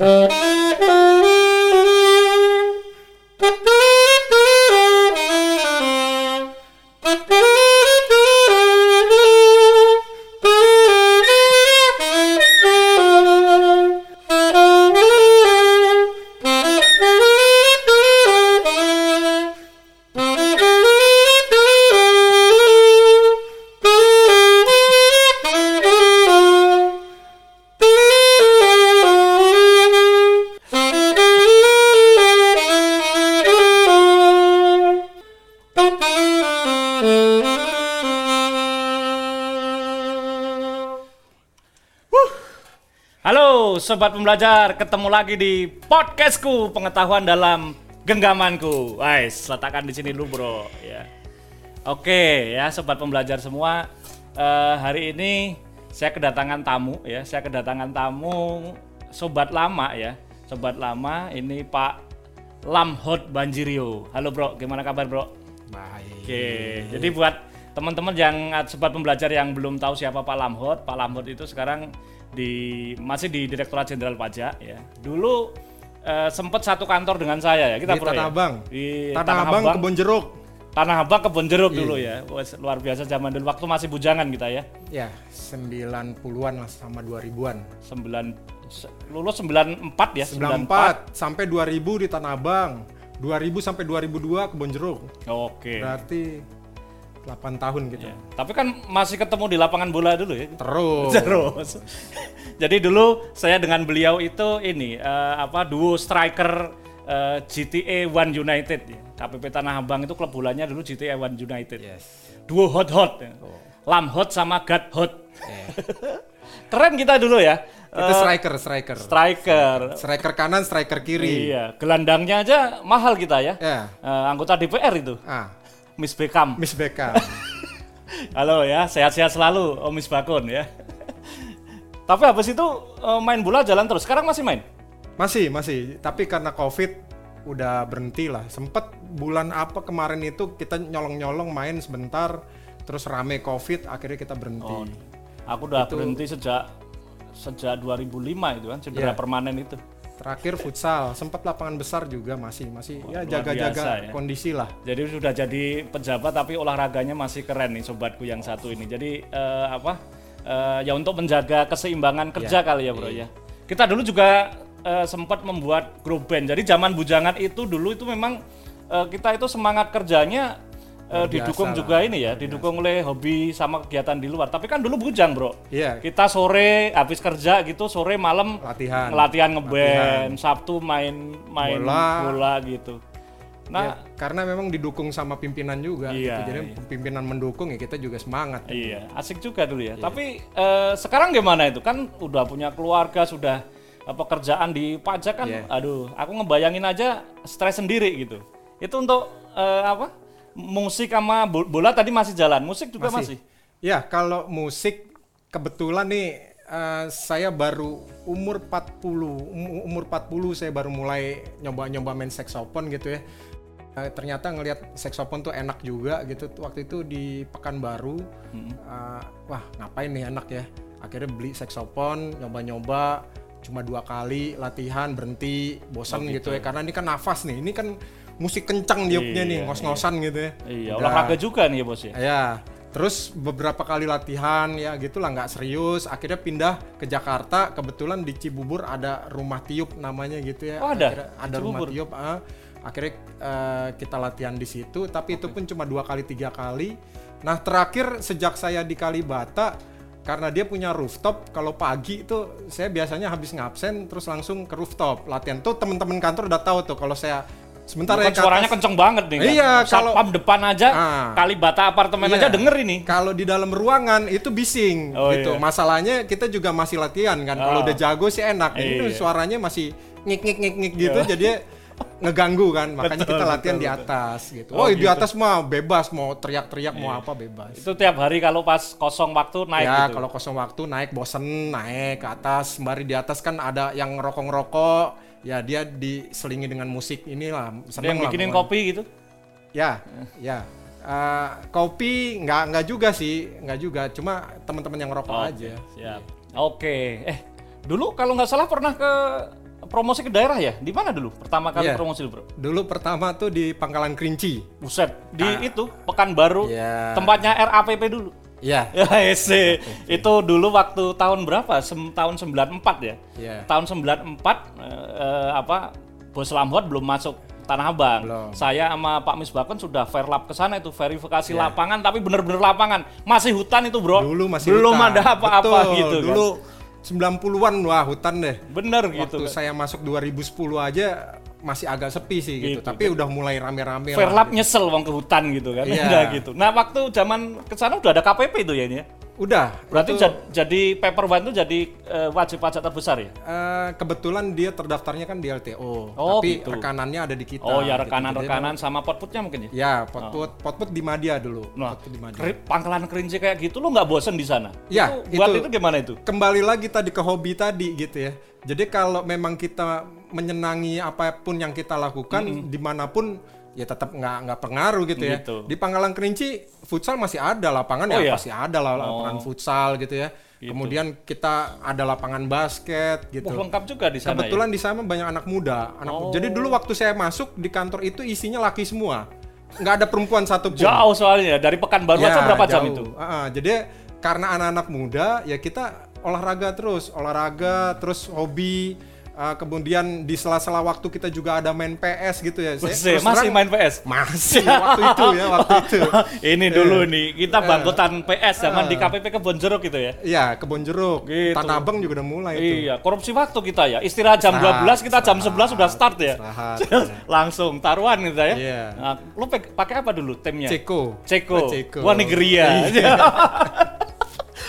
Halo sobat pembelajar, ketemu lagi di podcastku pengetahuan dalam genggamanku. Wais, letakkan di sini dulu bro. Ya. Oke ya sobat pembelajar semua, eh, hari ini saya kedatangan tamu ya, saya kedatangan tamu sobat lama ya, sobat lama ini Pak Lamhot Banjirio. Halo bro, gimana kabar bro? Baik. Oke, jadi buat teman-teman yang sobat pembelajar yang belum tahu siapa Pak Lamhot, Pak Lamhot itu sekarang di masih di Direktorat Jenderal Pajak ya. Dulu eh, sempat satu kantor dengan saya ya, kita Di bro Tanah ya. Abang. Di Tanah, Abang, Kebon Jeruk. Tanah Abang Kebon Jeruk Iya. dulu ya. Wes, luar biasa zaman dulu waktu masih bujangan kita ya. Ya, 90-an lah sama 2000-an. 9 se- lulus 94 ya, 94 sampai 2000 di Tanah Abang. 2000 sampai 2002 Kebon Jeruk. Oke. Berarti 8 tahun gitu. Ya. Tapi kan masih ketemu di lapangan bola dulu ya. Terus. Terus. Jadi dulu saya dengan beliau itu ini eh, apa duo striker eh, GTA One United ya. KPP Tanah Abang itu klub bolanya dulu GTA One United. Yes. Duo hot hot. ya. Lam hot sama God hot. Eh, Keren kita dulu ya. Itu Eh, striker, striker. striker. Striker kanan, striker kiri. Iya, gelandangnya aja mahal kita ya. Ya. Eh, anggota DPR itu, Ah, Miss Beckham. Miss Beckham. Halo ya, sehat-sehat selalu Om Miss Bakun ya. Tapi habis itu eh, main bola jalan terus. Sekarang masih main? masih, masih. Tapi karena Covid udah berhenti lah. Sempet bulan apa kemarin itu kita nyolong-nyolong main sebentar terus rame Covid akhirnya kita berhenti. Oh, aku udah berhenti sejak sejak 2005 itu kan cedera Iya. permanen itu. Terakhir futsal, sempat lapangan besar juga masih masih ya jaga-jaga ya. kondisi lah. Jadi sudah jadi pejabat tapi olahraganya masih keren nih sobatku yang satu ini. Jadi eh, apa? eh, ya untuk menjaga keseimbangan kerja kali ya, Bro ya. Kita dulu juga eh, sempat membuat grup band. Jadi zaman bujangan itu dulu itu memang eh, kita itu semangat kerjanya eh, Luar didukung biasa juga ini ya, didukung oleh hobi sama kegiatan di luar. Tapi kan dulu bujang, Bro. Iya, Kita sore habis kerja gitu, sore malam latihan. latihan ngeband, Sabtu main main Bola. bola gitu. Nah, Ya, karena memang didukung sama pimpinan juga Iya, gitu. Jadi iya. pimpinan mendukung ya kita juga semangat. Iya, asik juga dulu ya. Tapi eh, sekarang gimana itu? Kan udah punya keluarga, sudah eh, pekerjaan di pajak kan. Iya. Aduh, aku ngebayangin aja stres sendiri gitu. Itu untuk eh, apa? Musik sama bo- bola tadi masih jalan. Musik juga masih. Ya, kalau musik kebetulan nih eh, saya baru umur 40, um- umur 40 saya baru mulai nyoba-nyoba main saxophone gitu ya. Eh, ternyata ngelihat saxophone tuh enak juga gitu. Waktu itu di Pekanbaru, eh, wah ngapain nih enak ya. Akhirnya beli saxophone, nyoba-nyoba, cuma dua kali latihan berhenti, bosan gitu ya. Karena ini kan nafas nih, ini kan musik kencang diupnya nih, Iya, ngos-ngosan gitu ya. Iya, Udah. olahraga juga nih ya bos ya. Ya, terus beberapa kali latihan ya gitulah nggak serius. Akhirnya pindah ke Jakarta. Kebetulan di Cibubur ada rumah tiup namanya gitu ya. Oh, ada? Akhirnya ada Cibubur. rumah tiup. ah. akhirnya eh, kita latihan di situ. Tapi itu pun cuma dua kali tiga kali. Nah terakhir sejak saya di Kalibata karena dia punya rooftop kalau pagi itu saya biasanya habis ngabsen terus langsung ke rooftop latihan tuh teman-teman kantor udah tahu tuh kalau saya sebentar Kan ya suaranya atas- kenceng banget nih kan. Iya, kalau- Satpam depan aja, Ah. Kalibata apartemen Iya. aja denger ini. Kalau di dalam ruangan itu bising Oh, gitu. iya. Masalahnya kita juga masih latihan kan. Kalau Ah. udah jago sih enak. Ini Iya. suaranya masih ngik ngik ngik ngik gitu jadi ngeganggu kan. Makanya Betul, kita latihan betul, di betul. atas gitu. Oh, Oh, di gitu. atas mah bebas mau teriak-teriak mau apa bebas. Itu tiap hari kalau pas kosong waktu naik ya gitu. kalau kosong waktu naik bosen naik ke atas sembari di atas kan ada yang ngerokok-ngerokok ya dia diselingi dengan musik inilah Dia yang lah bikinin pokoknya. kopi gitu. Ya, ya. Eh, kopi nggak nggak juga sih, nggak juga. Cuma teman-teman yang ngerokok Oke, aja. Siap. Oke. Eh, dulu kalau nggak salah pernah ke promosi ke daerah ya? Di mana dulu? Pertama kali Iya. promosi Bro? Dulu pertama tuh di Pangkalan Kerinci. Buset, di itu Pekanbaru, Iya. tempatnya RAPP dulu. Iya. Ya, ese. itu dulu waktu tahun berapa? Sem tahun 94 ya. Iya. Tahun 94 eh, eh, apa Bos Lamhot belum masuk Tanah Abang. Belum. Saya sama Pak Misbakon sudah fair lap ke sana itu verifikasi Iya. lapangan tapi bener-bener lapangan. Masih hutan itu, Bro. Dulu masih belum hutan. ada apa-apa gitu kan. Dulu 90-an wah hutan deh. Bener Waktu gitu. kan. saya masuk 2010 aja masih agak sepi sih gitu. Gitu. Tapi udah mulai rame-rame lah. lap nyesel wong ke hutan gitu kan. Iya. Udah gitu. Nah, waktu zaman ke sana udah ada KPP itu ya ini ya. Udah. Berarti itu, jad- jadi paper one itu jadi eh, wajib pajak terbesar ya? eh, kebetulan dia terdaftarnya kan di LTO. Oh, tapi gitu. rekanannya ada di kita. Oh ya gitu. rekanan-rekanan sama potputnya mungkin ya? Ya, potput potput di Madia dulu. Nah, Potput di Madia. keri- pangkalan kerinci kayak gitu lu nggak bosen di sana? Ya, itu, buat itu- itu gimana itu? kembali lagi tadi ke hobi tadi gitu ya. Jadi kalau memang kita menyenangi apa pun yang kita lakukan di mana pun ya tetap nggak nggak pengaruh gitu ya. Gitu. Di Pangkalan Kerinci futsal masih ada lapangan Oh, ya iya? pasti ada lah lapangan futsal gitu ya. Kemudian kita ada lapangan basket gitu. Wah, lengkap juga di sana Kebetulan di sana banyak anak muda. Anak Oh. Jadi dulu waktu saya masuk di kantor itu isinya laki semua. Nggak ada perempuan satu ya? Jauh soalnya dari Pekanbaru aja berapa jam jauh. itu? Ah, ah. jadi karena anak-anak muda ya kita olahraga terus, olahraga terus hobi. Ah, kemudian di sela-sela waktu kita juga ada main PS gitu ya. Saya masih terang- main PS? Masih waktu itu ya waktu itu. Ini dulu nih, kita Eh. bangkotan PS zaman di KPP Kebon Jeruk gitu ya. Iya, kebon jeruk. Gitu. Tanah Abang juga udah mulai itu. Iya, korupsi waktu kita ya. Istirahat jam Istirahat, 12, kita jam 11 sudah start ya. Istirahat. Langsung taruhan gitu ya. Iya. Nah, lu pakai apa dulu timnya? Ceko. Ceko. Ceko. Wah, Nigeria. Iya.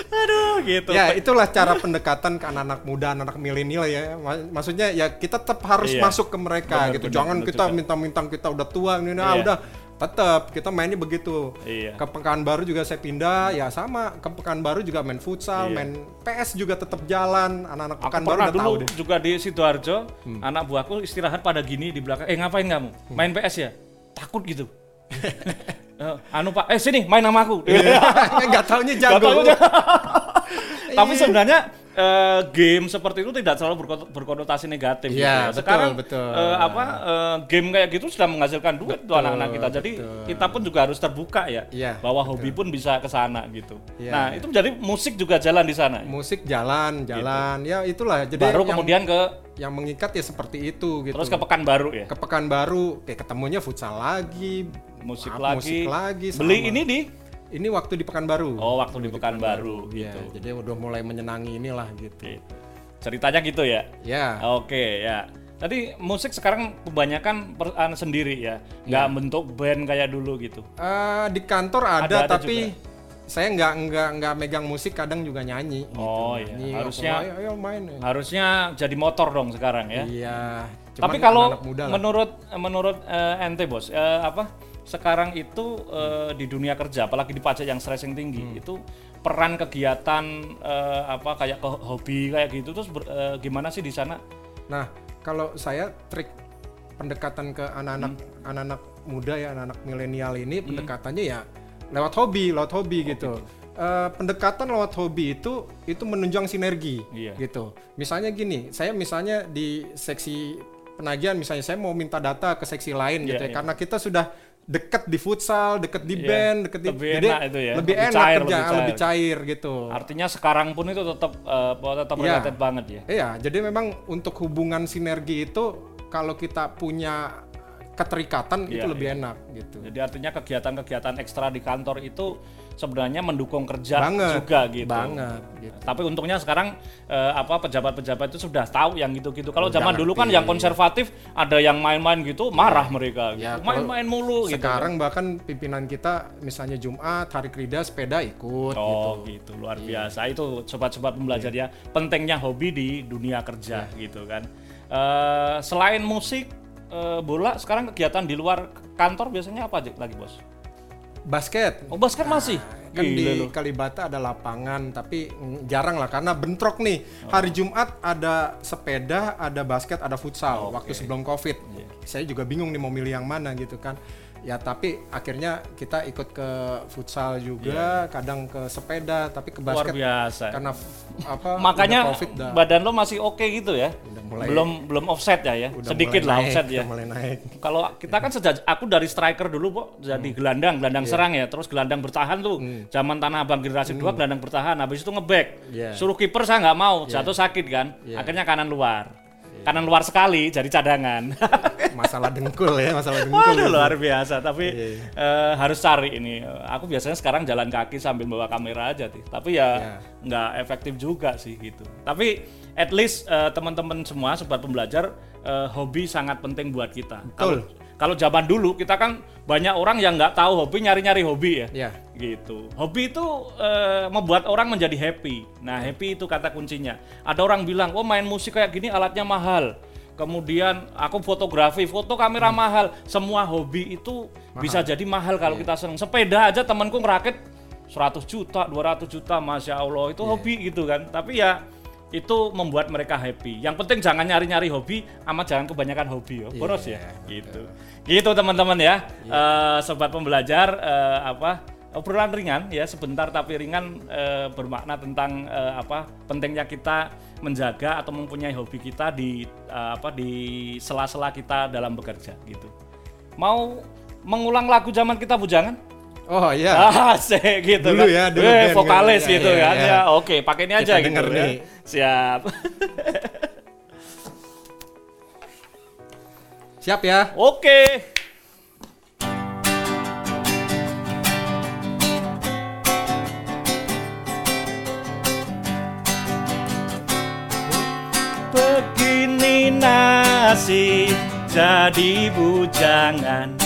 Aduh, gitu. Ya itulah cara pendekatan ke anak-anak muda, anak-anak milenial ya. Ma- Maksudnya ya kita tetap harus Iya. masuk ke mereka Benar, gitu. benar, Jangan benar kita minta-minta kita udah tua ini ah Iya. udah tetap kita mainnya begitu. Iya. Ke Pekanbaru juga saya pindah ya sama ke Pekanbaru juga main futsal, Iya. main PS juga tetap jalan. Anak-anak Pekanbaru udah dulu tahu deh. juga di Sidoarjo, Hmm. anak buahku istirahat pada gini di belakang. Eh ngapain kamu? Main PS ya? Takut gitu. Eh, anu pak, eh sini main sama aku. Enggak taunya Nggak jago. tahu aja. Tapi sebenarnya eh, game seperti itu tidak selalu berkon- berkonotasi negatif. gitu Iya, ya. betul, Sekarang betul. eh, apa eh, game kayak gitu sudah menghasilkan duit tuh Betul, anak-anak kita. Jadi betul. kita pun juga harus terbuka ya, Iya, bahwa hobi pun bisa ke sana gitu. Iya. Nah itu menjadi musik juga jalan di sana. Musik jalan, jalan. Ya itulah. Jadi Baru yang, kemudian ke yang mengikat ya seperti itu gitu. terus ke Pekanbaru ya, ke Pekanbaru kayak ketemunya futsal lagi, musik Ah, lagi. musik lagi, Beli sama. ini di Ini waktu di Pekanbaru. Oh waktu di Pekanbaru Ya, gitu. jadi udah mulai menyenangi inilah gitu. Ceritanya gitu ya. Ya, Oke ya. Tadi musik sekarang kebanyakan per, anu sendiri ya, nggak Iya. bentuk band kayak dulu gitu. eh, di kantor ada, Ada- ada tapi saya nggak nggak nggak megang musik, kadang juga nyanyi. Oh, gitu. iya. Nyanyi, Harusnya- ayo, ayo main. Harusnya jadi motor dong sekarang ya. Iya. Tapi kalau anak-anak muda lah. menurut menurut eh, ente bos, eh, apa sekarang itu eh, di dunia kerja, apalagi di pajak yang stressing tinggi, Hmm. itu peran kegiatan eh, apa kayak ke hobi kayak gitu terus ber- eh, gimana sih di sana? Nah, kalau saya trik pendekatan ke anak-anak Hmm. anak-anak muda ya, anak-anak milenial ini pendekatannya ya lewat hobi, lewat hobi gitu. Eh, pendekatan lewat hobi itu itu menunjang sinergi Iya. gitu. Misalnya gini, saya misalnya di seksi penagihan misalnya saya mau minta data ke seksi lain Iya, gitu ya, iya. karena kita sudah deket di futsal, deket di Iya, band, deket di lebih jadi enak itu ya, lebih lebih enak cair, kerja, lebih lebih cair, gitu. Artinya sekarang pun itu tetap eh, tetap Iya. related banget ya. Iya, jadi memang untuk hubungan sinergi itu kalau kita punya keterikatan itu Iya, lebih enak gitu. Jadi artinya kegiatan-kegiatan ekstra di kantor itu sebenarnya mendukung kerja Banget, juga gitu. banget, gitu. Tapi untungnya sekarang eh, apa pejabat-pejabat itu sudah tahu yang gitu-gitu. Kalau zaman dulu kan yang konservatif ada yang main-main gitu marah mereka gitu. Ya, Main-main mulu gitu. Sekarang bahkan pimpinan kita misalnya Jumat, hari kerja sepeda ikut gitu. Oh gitu, luar biasa itu sobat-sobat pembelajar ya pentingnya hobi di dunia kerja Iya. gitu kan. Eh, selain musik, eh, bola sekarang kegiatan di luar kantor biasanya apa aja lagi bos? Basket. Oh basket masih? Kan Gila di lu. Kalibata ada lapangan tapi jarang lah karena bentrok nih. Hari Jumat ada sepeda, ada basket, ada futsal waktu sebelum Covid. Iya. Saya juga bingung nih mau milih yang mana gitu kan. Ya tapi akhirnya kita ikut ke futsal juga, kadang ke sepeda, tapi ke Luar basket biasa. karena apa Makanya COVID badan lo masih oke gitu ya. udah mulai belum belum offset ya ya. udah Sedikit lah naik, offset ya. mulai naik. Kalau kita kan sejak aku dari striker dulu, Pok, jadi gelandang, gelandang serang ya, terus gelandang bertahan tuh. Zaman Tanah Abang generasi 2 gelandang bertahan, habis itu ngeback. Iya. Suruh kiper saya nggak mau, jatuh sakit kan. Akhirnya kanan luar. Kanan luar sekali jadi cadangan. Masalah dengkul ya, masalah dengkul. Waduh luar biasa, tapi Iya, eh, harus cari ini. Aku biasanya sekarang jalan kaki sambil bawa kamera aja, sih. tapi ya Iya. nggak efektif juga sih gitu. Tapi at least eh, teman-teman semua sobat pembelajar eh, hobi sangat penting buat kita. Kalau kalau zaman dulu kita kan banyak orang yang nggak tahu hobi nyari-nyari hobi ya. Iya. Gitu. Hobi itu eh, membuat orang menjadi happy. Nah, happy itu kata kuncinya. Ada orang bilang, "Oh, main musik kayak gini alatnya mahal." Kemudian aku fotografi, foto kamera mahal. Semua hobi itu bisa jadi mahal kalau kita seneng. Sepeda aja temanku ngerakit 100 juta, 200 juta, masya Allah itu hobi gitu kan. Tapi ya itu membuat mereka happy. Yang penting jangan nyari-nyari hobi, amat jangan kebanyakan hobi ya. Boros ya. Gitu. Gitu teman-teman ya. Eh, sobat pembelajar eh, apa obrolan ringan ya sebentar tapi ringan eh, bermakna tentang eh, apa pentingnya kita menjaga atau mempunyai hobi kita di eh, apa di sela-sela kita dalam bekerja gitu. Mau mengulang lagu zaman kita bujangan? Oh iya. Ah, sih gitu Dulu kan. ya, dulu Eh, band vokalis kan. Ya, gitu ya, kan. ya. Ya, oke, pakai ini aja Kita gitu denger ya. nih. Siap. Siap ya. Oke. Begini nasib jadi bujangan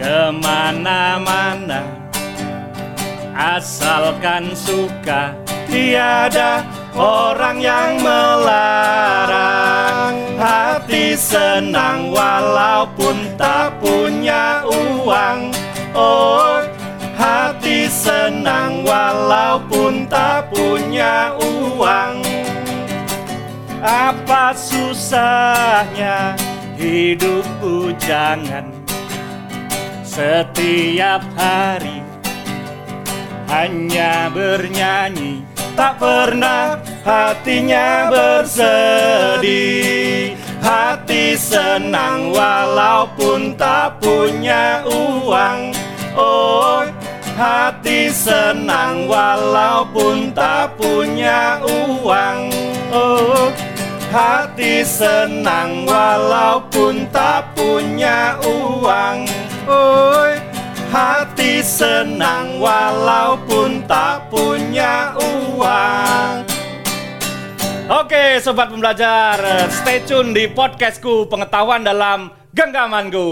Ke mana-mana Asalkan suka Tiada orang yang melarang Hati senang walaupun tak punya uang. Oh hati senang walaupun tak punya uang. Apa susahnya? Hidup bujangan Setiap hari hanya bernyanyi Tak pernah hatinya bersedih. Hati senang walaupun tak punya uang. Oh hati senang walaupun tak punya uang. Oh hati senang walaupun tak punya uang. Oh hati senang walaupun tak punya Oke sobat pembelajar, stay tune di podcastku pengetahuan dalam genggamanku.